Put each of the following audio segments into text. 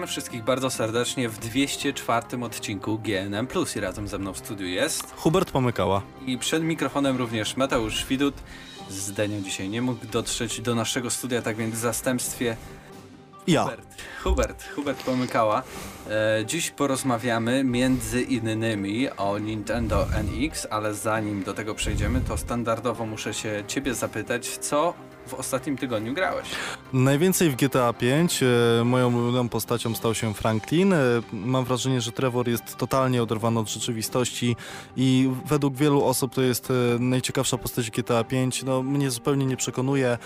Witamy wszystkich bardzo serdecznie w 204 odcinku GNM+. I razem ze mną w studiu jest... Hubert Pomykała. I przed mikrofonem również Mateusz Widut. Z Denią dzisiaj nie mógł dotrzeć do naszego studia, tak więc w zastępstwie Ja. Hubert, Hubert, Hubert Pomykała. E, dziś porozmawiamy między innymi o Nintendo NX, ale zanim do tego przejdziemy, to standardowo muszę się ciebie zapytać, co w ostatnim tygodniu grałeś? Najwięcej w GTA V. E, moją ulubioną postacią stał się Franklin. E, mam wrażenie, że Trevor jest totalnie oderwany od rzeczywistości i według wielu osób to jest e, najciekawsza postać GTA V. No, mnie zupełnie nie przekonuje.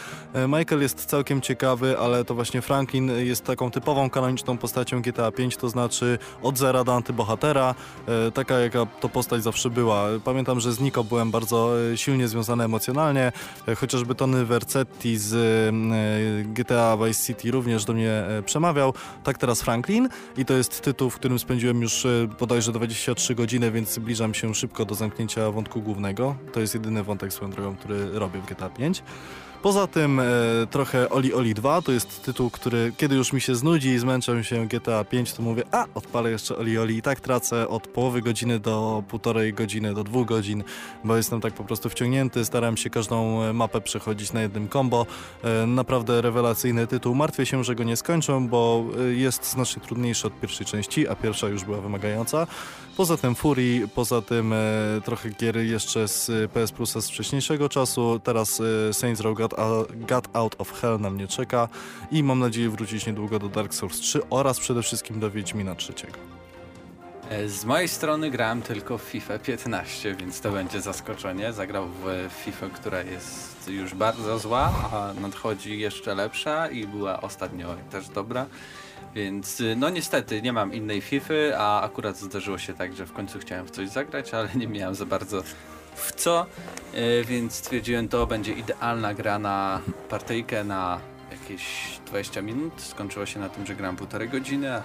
Michael jest całkiem ciekawy, ale to właśnie Franklin jest taką typową kanoniczną postacią GTA V, to znaczy od zera do antybohatera, taka jaka to postać zawsze była. Pamiętam, że z Nico byłem bardzo silnie związany emocjonalnie, chociażby Tony Vercetti z e, GTA Vice City również do mnie e, przemawiał. Tak teraz Franklin i to jest tytuł, w którym spędziłem już e, bodajże 23 godziny, więc zbliżam się szybko do zamknięcia wątku głównego. To jest jedyny wątek swoją drogą, który robię w GTA 5. Poza tym e, trochę Oli Oli 2 to jest tytuł, który kiedy już mi się znudzi i zmęczę się GTA 5, to mówię, a odpalę jeszcze Oli Oli i tak tracę od połowy godziny do półtorej godziny, do dwóch godzin, bo jestem tak po prostu wciągnięty, staram się każdą e, mapę przechodzić na jednym combo. E, naprawdę rewelacyjny tytuł. Martwię się, że go nie skończę, bo e, jest znacznie trudniejszy od pierwszej części, a pierwsza już była wymagająca. Poza tym Fury, poza tym e, trochę gier jeszcze z e, PS Plusa z wcześniejszego czasu. Teraz Saints Row God, a, God Out of Hell na mnie czeka i mam nadzieję wrócić niedługo do Dark Souls 3 oraz przede wszystkim do Wiedźmina 3. E, Z mojej strony grałem tylko w FIFA 15, więc to będzie zaskoczenie. Zagrał w FIFA, która jest już bardzo zła, a nadchodzi jeszcze lepsza i była ostatnio też dobra. Więc y, no niestety nie mam innej FIFA, a akurat zdarzyło się tak, że w końcu chciałem w coś zagrać, ale nie miałem za bardzo w co, y, więc stwierdziłem to będzie idealna gra na partyjkę na jakieś 20 minut. Skończyło się na tym, że gram półtorej godziny, ale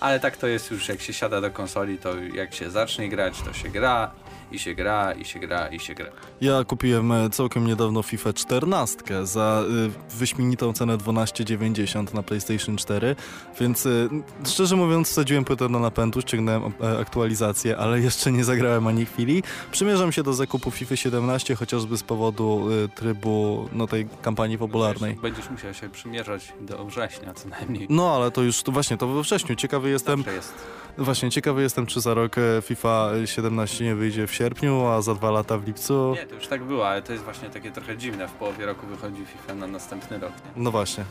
ale tak to jest już, jak się siada do konsoli, to jak się zacznie grać, to się gra i się gra, i się gra, i się gra. Ja kupiłem e, całkiem niedawno FIFA 14 za y, wyśmienitą cenę 12,90 na PlayStation 4, więc y, szczerze mówiąc wsadziłem płytę do napędu, ściągnąłem e, aktualizację, ale jeszcze nie zagrałem ani chwili. Przymierzam się do zakupu FIFA 17 chociażby z powodu trybu no, tej kampanii popularnej. Będziesz, będziesz musiał się przymierzać do września co najmniej. No, ale to już to właśnie to we wrześniu. Ciekawy jestem, Dobrze jest. właśnie ciekawy jestem, czy za rok e, FIFA 17 nie wyjdzie w sierpniu, a za dwa lata w lipcu. Nie, to już tak było, ale to jest właśnie takie trochę dziwne. W połowie roku wychodzi FIFA na następny rok. Nie? No właśnie.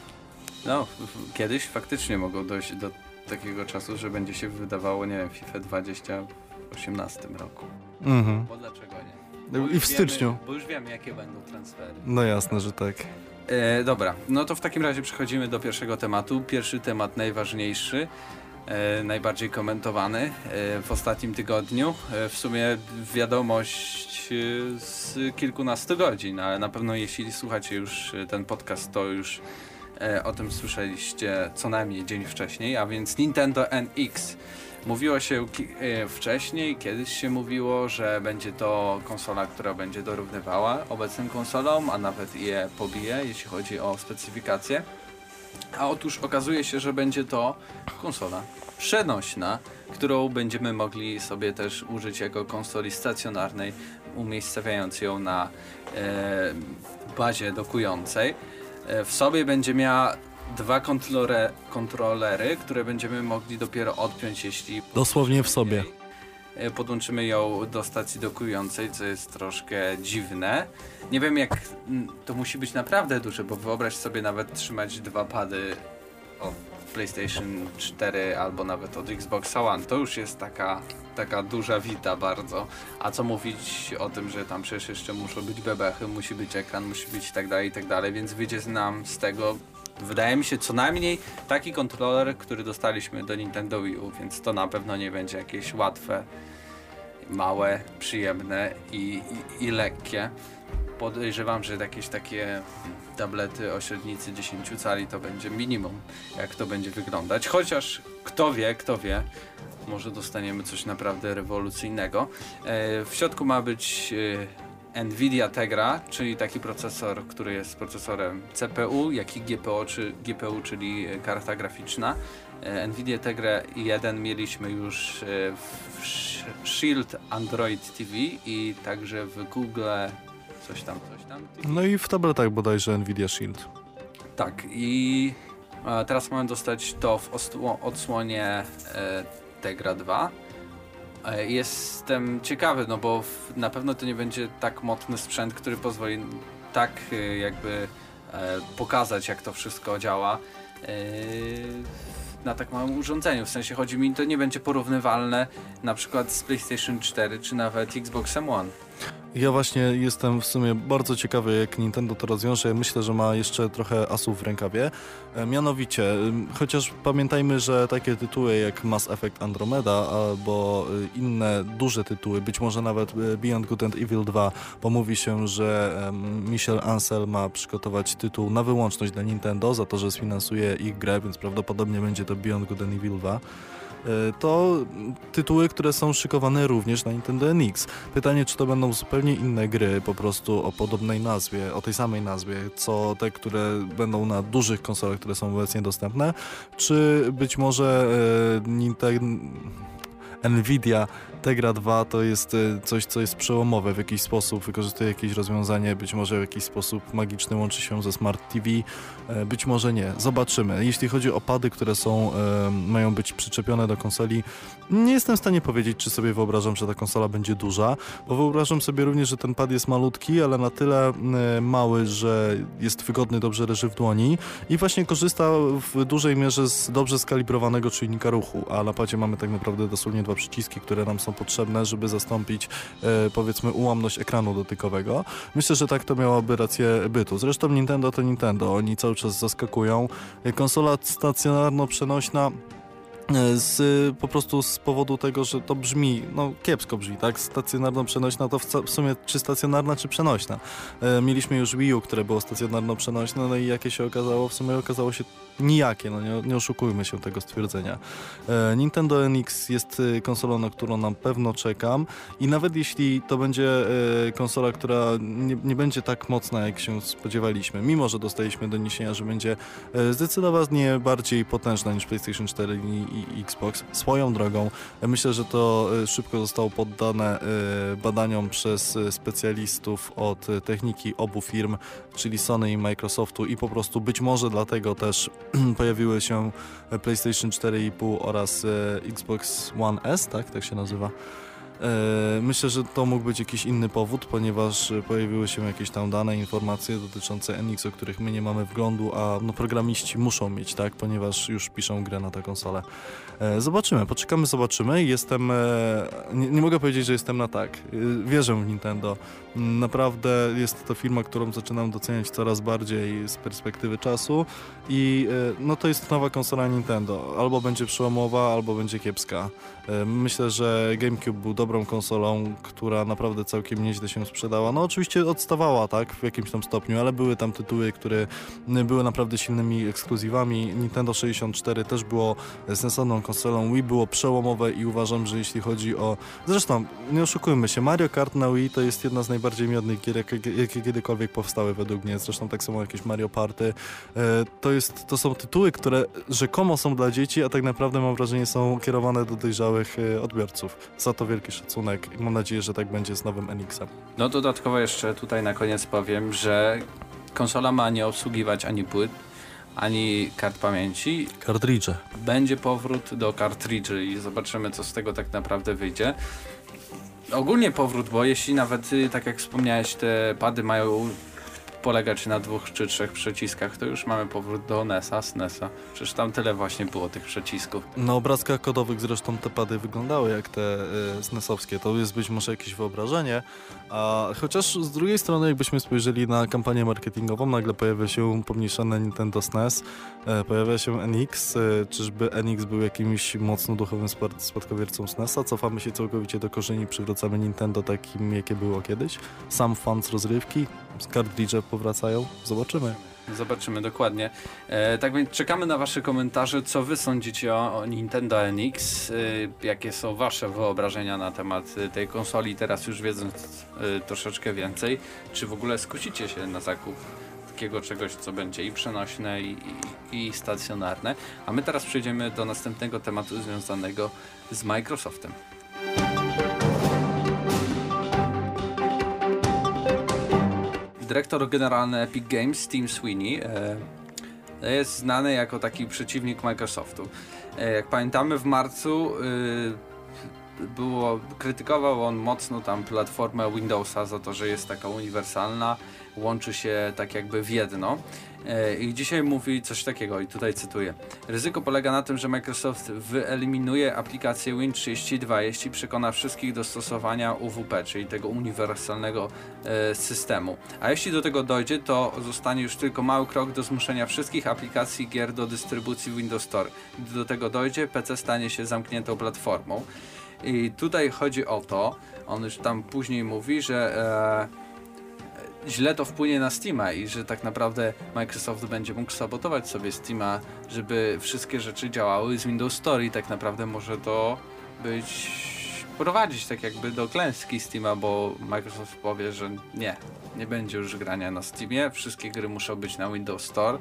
No, w- w- kiedyś faktycznie mogło dojść do takiego czasu, że będzie się wydawało, nie wiem, FIFA 20 w 18 roku. Mhm. Bo dlaczego nie? I Bo w już styczniu. Wiemy, bo już wiemy, jakie będą transfery. No jasne, że tak. E, dobra, no to w takim razie przechodzimy do pierwszego tematu. Pierwszy temat najważniejszy, najbardziej komentowany e, w ostatnim tygodniu. E, w sumie wiadomość e, z kilkunastu godzin, ale na pewno jeśli słuchacie już e, ten podcast, to już e, o tym słyszeliście co najmniej dzień wcześniej, a więc Nintendo NX. Mówiło się e, wcześniej, kiedyś się mówiło, że będzie to konsola, która będzie dorównywała obecnym konsolom, a nawet je pobije, jeśli chodzi o specyfikacje. A otóż okazuje się, że będzie to konsola przenośna, którą będziemy mogli sobie też użyć jako konsoli stacjonarnej, umiejscawiając ją na e, bazie dokującej. E, w sobie będzie miała dwa kontrole, kontrolery, które będziemy mogli dopiero odpiąć, jeśli Dosłownie w sobie. E, Podłączymy ją do stacji dokującej, co jest troszkę dziwne. Nie wiem jak to musi być naprawdę duże, bo wyobraź sobie nawet trzymać dwa pady od PlayStation 4 albo nawet od Xbox One. To już jest taka, taka duża wita bardzo. A co mówić o tym, że tam przecież jeszcze muszą być bebechy, musi być ekran, musi być tak dalej, tak dalej, więc wyjdzie nam z tego wydaje mi się co najmniej taki kontroler, który dostaliśmy do Nintendo Wii U, więc to na pewno nie będzie jakieś łatwe, małe, przyjemne i, i, i lekkie. Podejrzewam, że jakieś takie tablety o średnicy 10 cali to będzie minimum, jak to będzie wyglądać. Chociaż kto wie, kto wie, może dostaniemy coś naprawdę rewolucyjnego. E, w środku ma być e, Nvidia Tegra, czyli taki procesor, który jest procesorem CPU, jak i GPU, czy, GPU czyli karta graficzna. E, Nvidia Tegra 1 mieliśmy już e, w Sh- Shield Android TV i także w Google coś tam, coś tam. No i w tabletach bodajże Nvidia Shield. Tak, i e, teraz mamy dostać to w odsłonie e, Tegra 2. E, Jestem ciekawy, no bo na pewno to nie będzie tak mocny sprzęt, który pozwoli tak e, jakby e, pokazać, jak to wszystko działa na tak małym urządzeniu. W sensie chodzi mi, to nie będzie porównywalne na przykład z PlayStation 4 czy nawet Xboxem One. Ja właśnie jestem w sumie bardzo ciekawy, jak Nintendo to rozwiąże. Myślę, że ma jeszcze trochę asów w rękawie. E, Mianowicie, chociaż pamiętajmy, że takie tytuły jak Mass Effect Andromeda albo y, inne duże tytuły, być może nawet y, Beyond Good and Evil 2, bo mówi się, że Michel Ansel ma przygotować tytuł na wyłączność dla Nintendo za to, że sfinansuje ich grę, więc prawdopodobnie będzie to Beyond Good and Evil 2 e, to tytuły, które są szykowane również na Nintendo NX. Pytanie, czy to będą zupełnie inne gry, po prostu o podobnej nazwie, o tej samej nazwie, co te, które będą na dużych konsolach, które są obecnie dostępne, czy być może e, Nintendo... Nvidia Tegra 2 to jest e, coś, co jest przełomowe w jakiś sposób, wykorzystuje jakieś rozwiązanie, być może w jakiś sposób magiczny łączy się ze Smart TV, e, być może nie. Zobaczymy. Jeśli chodzi o pady, które są, mają być przyczepione do konsoli, nie jestem w stanie powiedzieć, czy sobie wyobrażam, że ta konsola będzie duża, bo wyobrażam sobie również, że ten pad jest malutki, ale na tyle e, mały, że jest wygodny, dobrze leży w dłoni i właśnie korzysta w dużej mierze z dobrze skalibrowanego czujnika ruchu, a na padzie mamy tak naprawdę dosłownie dwa przyciski, które nam są potrzebne, żeby zastąpić e, powiedzmy ułamność ekranu dotykowego. Myślę, że tak to miałoby rację bytu. Zresztą Nintendo to Nintendo, oni cały czas zaskakują. Konsola stacjonarno-przenośna z, po prostu z powodu tego, że to brzmi, no kiepsko brzmi, tak? Stacjonarno-przenośna to w, w sumie czy stacjonarna, czy przenośna. E, mieliśmy już Wii U, które było stacjonarno-przenośne, no i jakie się okazało? W sumie okazało się nijakie, no nie, nie oszukujmy się tego stwierdzenia. E, Nintendo NX jest e, konsolą, na którą na pewno czekam i nawet jeśli to będzie e, konsola, która nie, nie będzie tak mocna, jak się spodziewaliśmy, mimo że dostaliśmy doniesienia, że będzie e, zdecydowanie bardziej potężna niż PlayStation 4 i, i Xbox, swoją drogą, myślę, że to e, szybko zostało poddane e, badaniom przez e, specjalistów od techniki obu firm, czyli Sony i Microsoftu i po prostu być może dlatego też pojawiły się PlayStation 4,5 oraz Xbox One S, tak? Tak się nazywa. E, Myślę, że to mógł być jakiś inny powód, ponieważ e, pojawiły się jakieś tam dane, informacje dotyczące NX, o których my nie mamy wglądu, a no, programiści muszą mieć, tak? Ponieważ już piszą grę na tę konsolę. E, Zobaczymy, poczekamy, zobaczymy. Jestem, nie, nie mogę powiedzieć, że jestem na tak. Wierzę w Nintendo. Naprawdę jest to firma, którą zaczynam doceniać coraz bardziej z perspektywy czasu i no to jest nowa konsola Nintendo. Albo będzie przełomowa, albo będzie kiepska. Myślę, że GameCube był dobrą konsolą, która naprawdę całkiem nieźle się sprzedała. No oczywiście odstawała, tak, w jakimś tam stopniu, ale były tam tytuły, które były naprawdę silnymi ekskluzywami. Nintendo 64 też było sensowną konsolą. Wii było przełomowe i uważam, że jeśli chodzi o... Zresztą, nie oszukujmy się, Mario Kart na Wii to jest jedna z najbardziej miodnych gier, jakie, kiedykolwiek powstały według mnie. Zresztą tak samo jakieś Mario Party. E, To, jest, to są tytuły, które rzekomo są dla dzieci, a tak naprawdę mam wrażenie są kierowane do dojrzałych e, odbiorców. Za to wielki i mam nadzieję, że tak będzie z nowym NX-em. No dodatkowo jeszcze tutaj na koniec powiem, że konsola ma nie obsługiwać ani płyt, ani kart pamięci. Kartridże. Będzie powrót do kartridży i zobaczymy co z tego tak naprawdę wyjdzie. Ogólnie powrót, bo jeśli nawet y, tak jak wspomniałeś te pady mają polegać na dwóch czy trzech przyciskach, to już mamy powrót do NES-a, SNES-a. Przecież tam tyle właśnie było tych przycisków. Na obrazkach kodowych zresztą te pady wyglądały jak te y, SNES-owskie. To jest być może jakieś wyobrażenie, a chociaż z drugiej strony jakbyśmy spojrzeli na kampanię marketingową, nagle pojawia się pomniejszone Nintendo SNES, e, pojawia się NX, e, czyżby NX był jakimś mocno duchowym spad- spadkobiercą SNES-a, cofamy się całkowicie do korzeni, przywracamy Nintendo takim, jakie było kiedyś, sam fan z rozrywki, z kartridże powracają, zobaczymy. Zobaczymy dokładnie. E, tak więc czekamy na Wasze komentarze, co Wy sądzicie o, o Nintendo NX, e, jakie są Wasze wyobrażenia na temat e, tej konsoli, teraz już wiedząc e, troszeczkę więcej, czy w ogóle skusicie się na zakup takiego czegoś, co będzie i przenośne, i, i, i stacjonarne. A my teraz przejdziemy do następnego tematu związanego z Microsoftem. Dyrektor generalny Epic Games, Tim Sweeney, e, jest znany jako taki przeciwnik Microsoftu. E, jak pamiętamy w marcu e, było, krytykował on mocno tam platformę Windowsa za to, że jest taka uniwersalna, łączy się tak jakby w jedno. E, I dzisiaj mówi coś takiego, i tutaj cytuję. Ryzyko polega na tym, że Microsoft wyeliminuje aplikację Win32, jeśli przekona wszystkich do stosowania UWP, czyli tego uniwersalnego e, systemu. A jeśli do tego dojdzie, to zostanie już tylko mały krok do zmuszenia wszystkich aplikacji gier do dystrybucji Windows Store. Gdy do tego dojdzie, PC stanie się zamkniętą platformą. I tutaj chodzi o to, on już tam później mówi, że e, źle to wpłynie na Steama i że tak naprawdę Microsoft będzie mógł sabotować sobie Steama, żeby wszystkie rzeczy działały z Windows Store i tak naprawdę może to być prowadzić tak jakby do klęski Steama, bo Microsoft powie, że nie, nie będzie już grania na Steamie, wszystkie gry muszą być na Windows Store.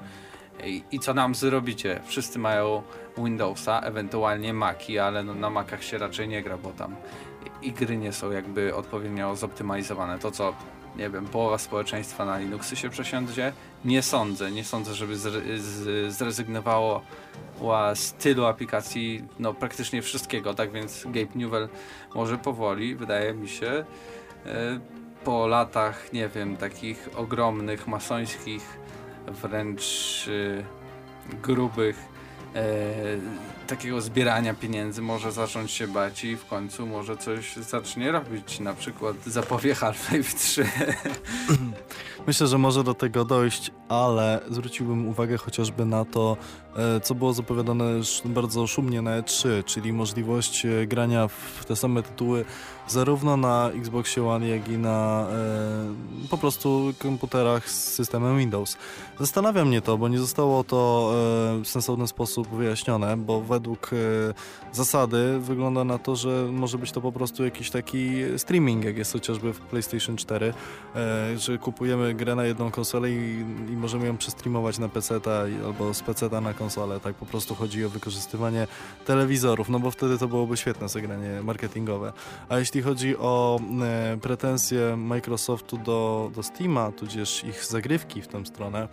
I, I, co nam zrobicie? Wszyscy mają Windowsa, ewentualnie Maci, ale no, na Macach się raczej nie gra, bo tam i gry nie są jakby odpowiednio zoptymalizowane. To co nie wiem, połowa społeczeństwa na Linuxy się przesiądzie? Nie sądzę, nie sądzę, żeby zrezygnowało z tylu aplikacji, no praktycznie wszystkiego, tak więc Gabe Newell może powoli, wydaje mi się, e, po latach, nie wiem, takich ogromnych, masońskich, wręcz e, grubych e, takiego zbierania pieniędzy może zacząć się bać i w końcu może coś zacznie robić, na przykład zapowie Half-Life 3. Myślę, że może do tego dojść, ale zwróciłbym uwagę chociażby na to, e, co było zapowiadane bardzo szumnie na E3, czyli możliwość e, grania w te same tytuły zarówno na Xboxie One, jak i na e, po prostu komputerach z systemem Windows. Zastanawia mnie to, bo nie zostało to e, w sensowny sposób wyjaśnione, bo według e, zasady wygląda na to, że może być to po prostu jakiś taki streaming, jak jest chociażby w PlayStation 4, e, że kupujemy grę na jedną konsolę i, i możemy ją przestreamować na PC albo z PC na konsolę. Tak po prostu chodzi o wykorzystywanie telewizorów, no bo wtedy to byłoby świetne zagranie marketingowe. A jeśli chodzi o e, pretensje Microsoftu do, do Steama, tudzież ich zagrywki w tę stronę,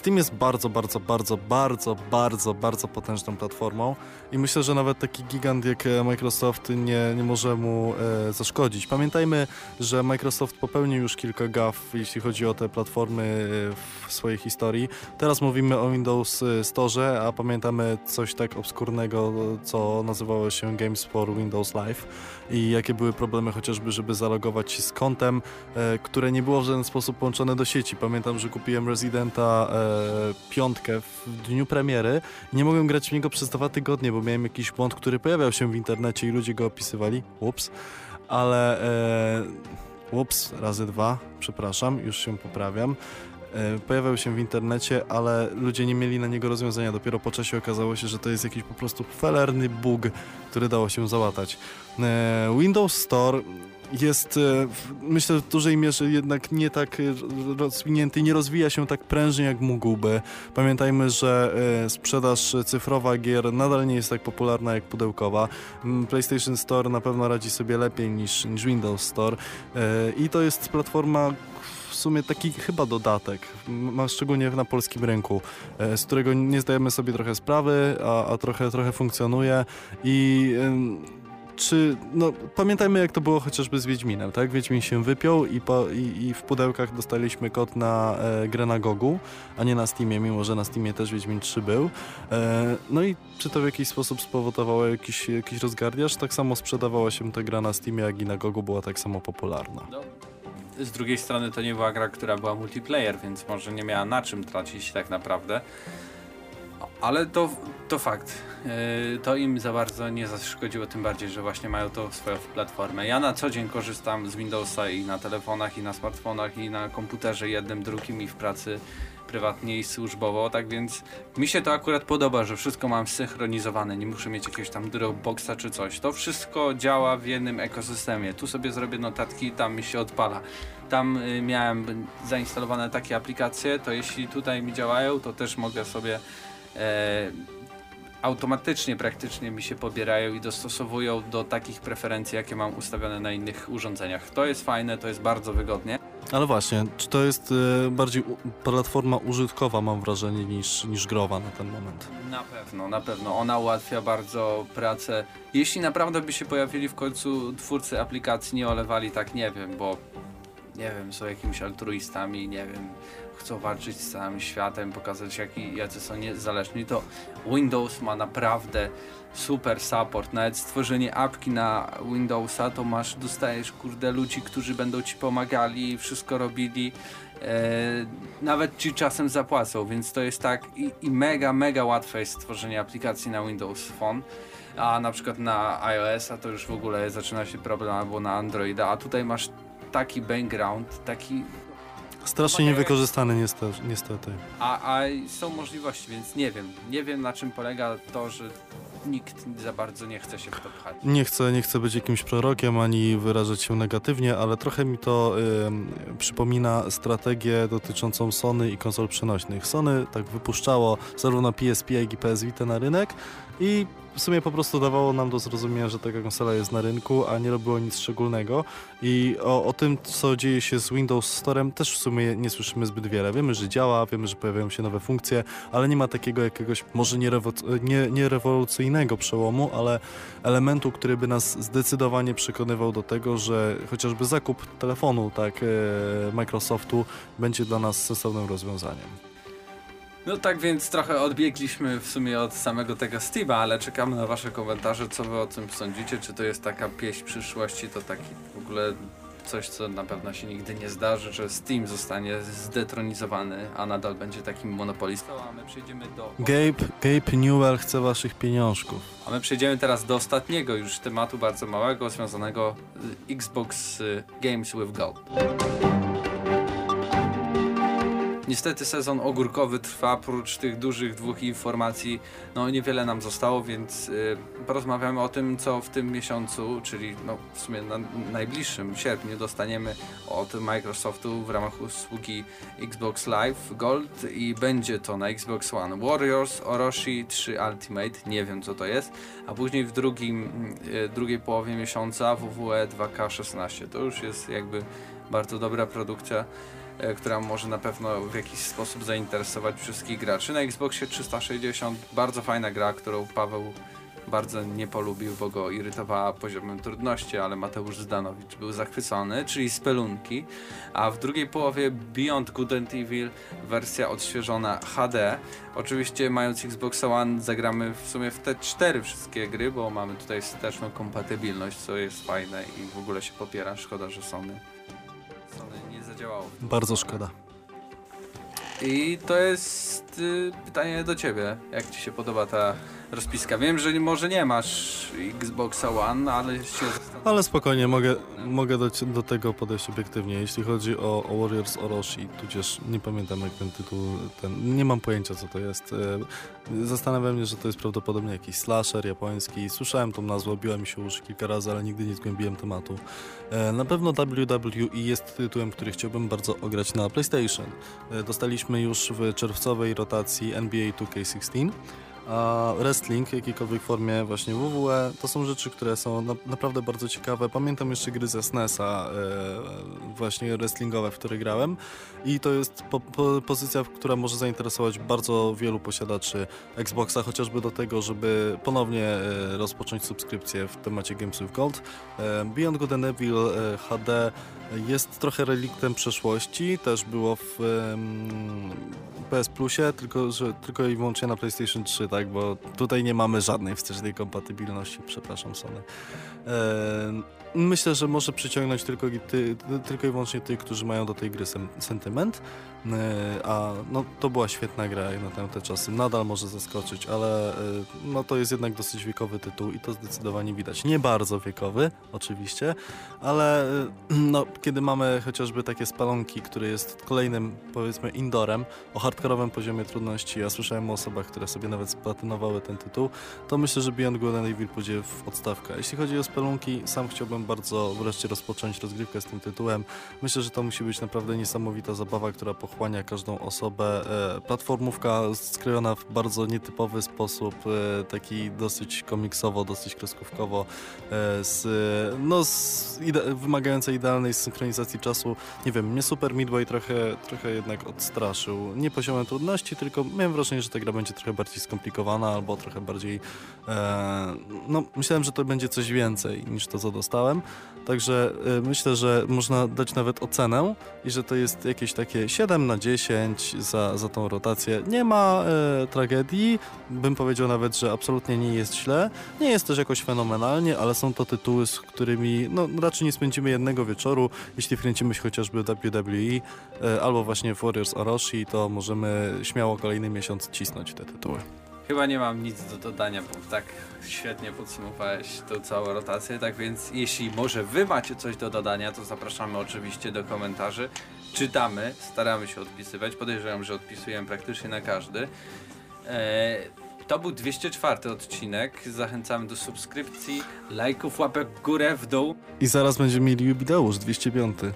Steam jest bardzo, bardzo, bardzo, bardzo, bardzo, bardzo potężną platformą i myślę, że nawet taki gigant jak e, Microsoft nie, nie może mu e, zaszkodzić. Pamiętajmy, że Microsoft popełnił już kilka gaf, jeśli chodzi o te platformy e, w swojej historii. Teraz mówimy o Windows e, Store, a pamiętamy coś tak obskurnego, co nazywało się Games for Windows Live i jakie były problemy chociażby, żeby zalogować się z kontem, e, które nie było w żaden sposób połączone do sieci. Pamiętam, że kupiłem Residenta e, piątkę w dniu premiery nie mogłem grać w niego przez dwa tygodnie, bo miałem jakiś błąd, który pojawiał się w internecie i ludzie go opisywali. Ups. Ale... E, ups, razy dwa, przepraszam, już się poprawiam. E, pojawiał się w internecie, ale ludzie nie mieli na niego rozwiązania. Dopiero po czasie okazało się, że to jest jakiś po prostu felerny bug, który dało się załatać. E, Windows Store jest, e, myślę, w dużej mierze jednak nie tak rozwinięty, nie rozwija się tak prężnie, jak mógłby. Pamiętajmy, że sprzedaż cyfrowa gier nadal nie jest tak popularna jak pudełkowa. PlayStation Store na pewno radzi sobie lepiej niż, niż Windows Store i to jest platforma, sumie taki chyba dodatek, szczególnie na polskim rynku, e, z którego nie zdajemy sobie trochę sprawy, a, a trochę, trochę funkcjonuje i czy, no pamiętajmy jak to było chociażby z Wiedźminem, tak? Wiedźmin się wypiął i, po, i, i w pudełkach dostaliśmy kod na e, grę na Gogu, a nie na Steamie, mimo że na Steamie też Wiedźmin 3 był. E, no i czy to w jakiś sposób spowodowało jakiś, jakiś rozgardiaż? Tak samo sprzedawała się ta gra na Steamie, jak i na Gogu była tak samo popularna. Z drugiej strony to nie była gra, która była multiplayer, więc może nie miała na czym tracić tak naprawdę. Ale to, to fakt. Yy, to im za bardzo nie zaszkodziło, tym bardziej, że właśnie mają to swoją platformę. Ja na co dzień korzystam z Windowsa i na telefonach, i na smartfonach, i na komputerze jednym, drugim, i w pracy prywatnie i służbowo, tak więc mi się to akurat podoba, że wszystko mam synchronizowane, nie muszę mieć jakiegoś tam Dropboxa czy coś. To wszystko działa w jednym ekosystemie. Tu sobie zrobię notatki, tam mi się odpala. Tam y, miałem zainstalowane takie aplikacje, to jeśli tutaj mi działają, to też mogę sobie e, automatycznie praktycznie mi się pobierają i dostosowują do takich preferencji, jakie mam ustawione na innych urządzeniach. To jest fajne, to jest bardzo wygodnie. Ale właśnie, czy to jest e, bardziej platforma użytkowa, mam wrażenie, niż, niż growa na ten moment? Na pewno, na pewno. Ona ułatwia bardzo pracę. Jeśli naprawdę by się pojawili w końcu twórcy aplikacji, nie olewali tak, nie wiem, bo nie wiem, są jakimiś altruistami, nie wiem, chcą walczyć z całym światem, pokazać jaki, jacy są niezależni, to Windows ma naprawdę super support. Nawet stworzenie apki na Windowsa, to masz, dostajesz kurde ludzi, którzy będą ci pomagali, wszystko robili. E, nawet ci czasem zapłacą, więc to jest tak i, i mega, mega łatwe jest stworzenie aplikacji na Windows Phone a na przykład na iOS-a to już w ogóle zaczyna się problem albo na Androida, a tutaj masz taki background, taki Strasznie niewykorzystany niestety. niestety. a, a są możliwości, więc nie wiem. Nie wiem na czym polega to, że nikt za bardzo nie chce się w to pchać. Nie chcę, nie chcę być jakimś prorokiem ani wyrażać się negatywnie, ale trochę mi to ym, przypomina strategię dotyczącą Sony i konsol przenośnych. Sony tak wypuszczało zarówno PSP, jak i PS Vita na rynek i w sumie po prostu dawało nam do zrozumienia, że taka konsola jest na rynku, a nie robiło nic szczególnego. I o, o tym, co dzieje się z Windows Storem, też w sumie nie słyszymy zbyt wiele. Wiemy, że działa, wiemy, że pojawiają się nowe funkcje, ale nie ma takiego jakiegoś, może nie, nie, nie rewolucyjnego przełomu, ale elementu, który by nas zdecydowanie przekonywał do tego, że chociażby zakup telefonu tak, e, Microsoftu będzie dla nas sensownym rozwiązaniem. No tak więc trochę odbiegliśmy w sumie od samego tego Steve'a, ale czekamy na wasze komentarze, co wy o tym sądzicie, czy to jest taka pieśń przyszłości, to taki w ogóle coś, co na pewno się nigdy nie zdarzy, że Steam zostanie zdetronizowany, a nadal będzie takim monopolistą, a my przejdziemy do... Gabe, Gabe Newell chce waszych pieniążków. A my przejdziemy teraz do ostatniego już tematu bardzo małego, związanego z Xbox y, Games with Gold. Niestety sezon ogórkowy trwa, prócz tych dużych dwóch informacji, no niewiele nam zostało, więc y, porozmawiamy o tym, co w tym miesiącu, czyli no, w sumie na najbliższym sierpniu dostaniemy od Microsoftu w ramach usługi Xbox Live Gold i będzie to na Xbox One Warriors, Orochi 3 Ultimate, nie wiem co to jest, a później w drugim, y, drugiej połowie miesiąca WWE 2K16. To już jest jakby bardzo dobra produkcja która może na pewno w jakiś sposób zainteresować wszystkich graczy. Na Xboxie 360 bardzo fajna gra, którą Paweł bardzo nie polubił, bo go irytowała poziomem trudności, ale Mateusz Zdanowicz był zachwycony, czyli Spelunki, a w drugiej połowie Beyond Good and Evil wersja odświeżona HD. Oczywiście mając Xbox One zagramy w sumie w te cztery wszystkie gry, bo mamy tutaj wsteczną kompatybilność, co jest fajne i w ogóle się popiera. Szkoda, że Sony, Sony tym Bardzo szkoda. I to jest pytanie do ciebie. Jak ci się podoba ta rozpiska? Wiem, że może nie masz Xboxa One, ale się. Ale spokojnie, mogę, mogę do, do tego podejść obiektywnie. Jeśli chodzi o, o Warriors Orochi, tudzież nie pamiętam jak ten tytuł, ten, nie mam pojęcia co to jest. E, Zastanawiam mnie, że to jest prawdopodobnie jakiś slasher japoński. Słyszałem tą nazwę, biła mi się uszy kilka razy, ale nigdy nie zgłębiłem tematu. E, Na pewno WWE jest tytułem, który chciałbym bardzo ograć na PlayStation. E, Dostaliśmy już w czerwcowej rotacji NBA 2K16. A wrestling w jakiejkolwiek formie, właśnie WWE, to są rzeczy, które są na, naprawdę bardzo ciekawe. Pamiętam jeszcze gry ze SNES-a, e, właśnie wrestlingowe, w które grałem i to jest po, po, pozycja, która może zainteresować bardzo wielu posiadaczy Xboxa, chociażby do tego, żeby ponownie e, rozpocząć subskrypcję w temacie Games with Gold. E, Beyond Good and Evil HD jest trochę reliktem przeszłości, też było w PS Plusie, tylko, że tylko i wyłącznie na PlayStation 3, tak, bo tutaj nie mamy żadnej wstecznej kompatybilności, przepraszam Sony. Em, Myślę, że może przyciągnąć tylko, ty, tylko i wyłącznie tych, którzy mają do tej gry sen, sentyment, E, a no, to była świetna gra jak na tamte czasy. Nadal może zaskoczyć, ale e, no, to jest jednak dosyć wiekowy tytuł i to zdecydowanie widać. Nie bardzo wiekowy, oczywiście, ale e, no, kiedy mamy chociażby takie spalonki, które jest kolejnym, powiedzmy, indorem o hardkorowym poziomie trudności, ja słyszałem o osobach, które sobie nawet splatynowały ten tytuł, to myślę, że Beyond Good and Evil pójdzie w odstawkę. Jeśli chodzi o spelunki, sam chciałbym bardzo wreszcie rozpocząć rozgrywkę z tym tytułem. Myślę, że to musi być naprawdę niesamowita zabawa, która pochłania każdą osobę. E, platformówka skrojona w bardzo nietypowy sposób, e, taki dosyć komiksowo, dosyć kreskówkowo, e, z, no, z ide wymagającej idealnej synchronizacji czasu. Nie wiem, mnie Super Midway trochę, trochę jednak odstraszył. Nie poziomem trudności, tylko miałem wrażenie, że ta gra będzie trochę bardziej skomplikowana albo trochę bardziej. E, no, myślałem, że to będzie coś więcej niż to, co dostałem. Także e, myślę, że można dać nawet ocenę i że to jest jakieś takie 7 na 10 za, za tą rotację. Nie ma e, tragedii, bym powiedział nawet, że absolutnie nie jest źle. Nie jest też jakoś fenomenalnie, ale są to tytuły, z którymi no, raczej nie spędzimy jednego wieczoru. Jeśli wkręcimy się chociażby WWE e, albo właśnie Warriors Orochi, to możemy śmiało kolejny miesiąc cisnąć te tytuły. Chyba nie mam nic do dodania, bo tak świetnie podsumowałeś tą całą rotację, tak więc jeśli może wy macie coś do dodania, to zapraszamy oczywiście do komentarzy. Czytamy, staramy się odpisywać, podejrzewam, że odpisujemy praktycznie na każdy. Eee, to był 204 odcinek, zachęcamy do subskrypcji, lajków, łapek w górę, w dół. I zaraz będziemy mieli jubileusz 205.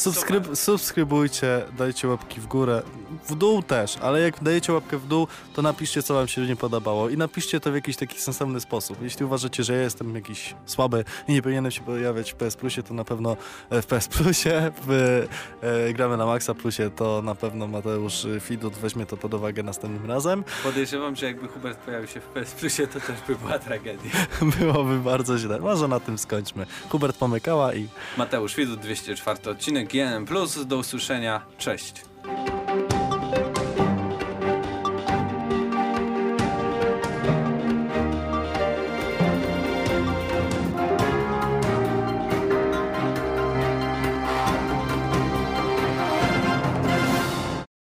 Subskryb subskrybujcie, dajcie łapki w górę, w dół też, ale jak dajecie łapkę w dół, to napiszcie co wam się nie podobało i napiszcie to w jakiś taki sensowny sposób. Jeśli uważacie, że ja jestem jakiś słaby i nie powinienem się pojawiać w PS Plusie, to na pewno w PS Plusie, w e, gramy na Maxa Plusie, to na pewno Mateusz Fidut weźmie to pod uwagę następnym razem. Podejrzewam, że jakby Hubert pojawił się w PS Plusie, to też by była tragedia. Byłoby bardzo źle. Może na tym skończmy. Hubert pomykała i Mateusz Widut, 204 odcinek, GNM+, do usłyszenia, cześć.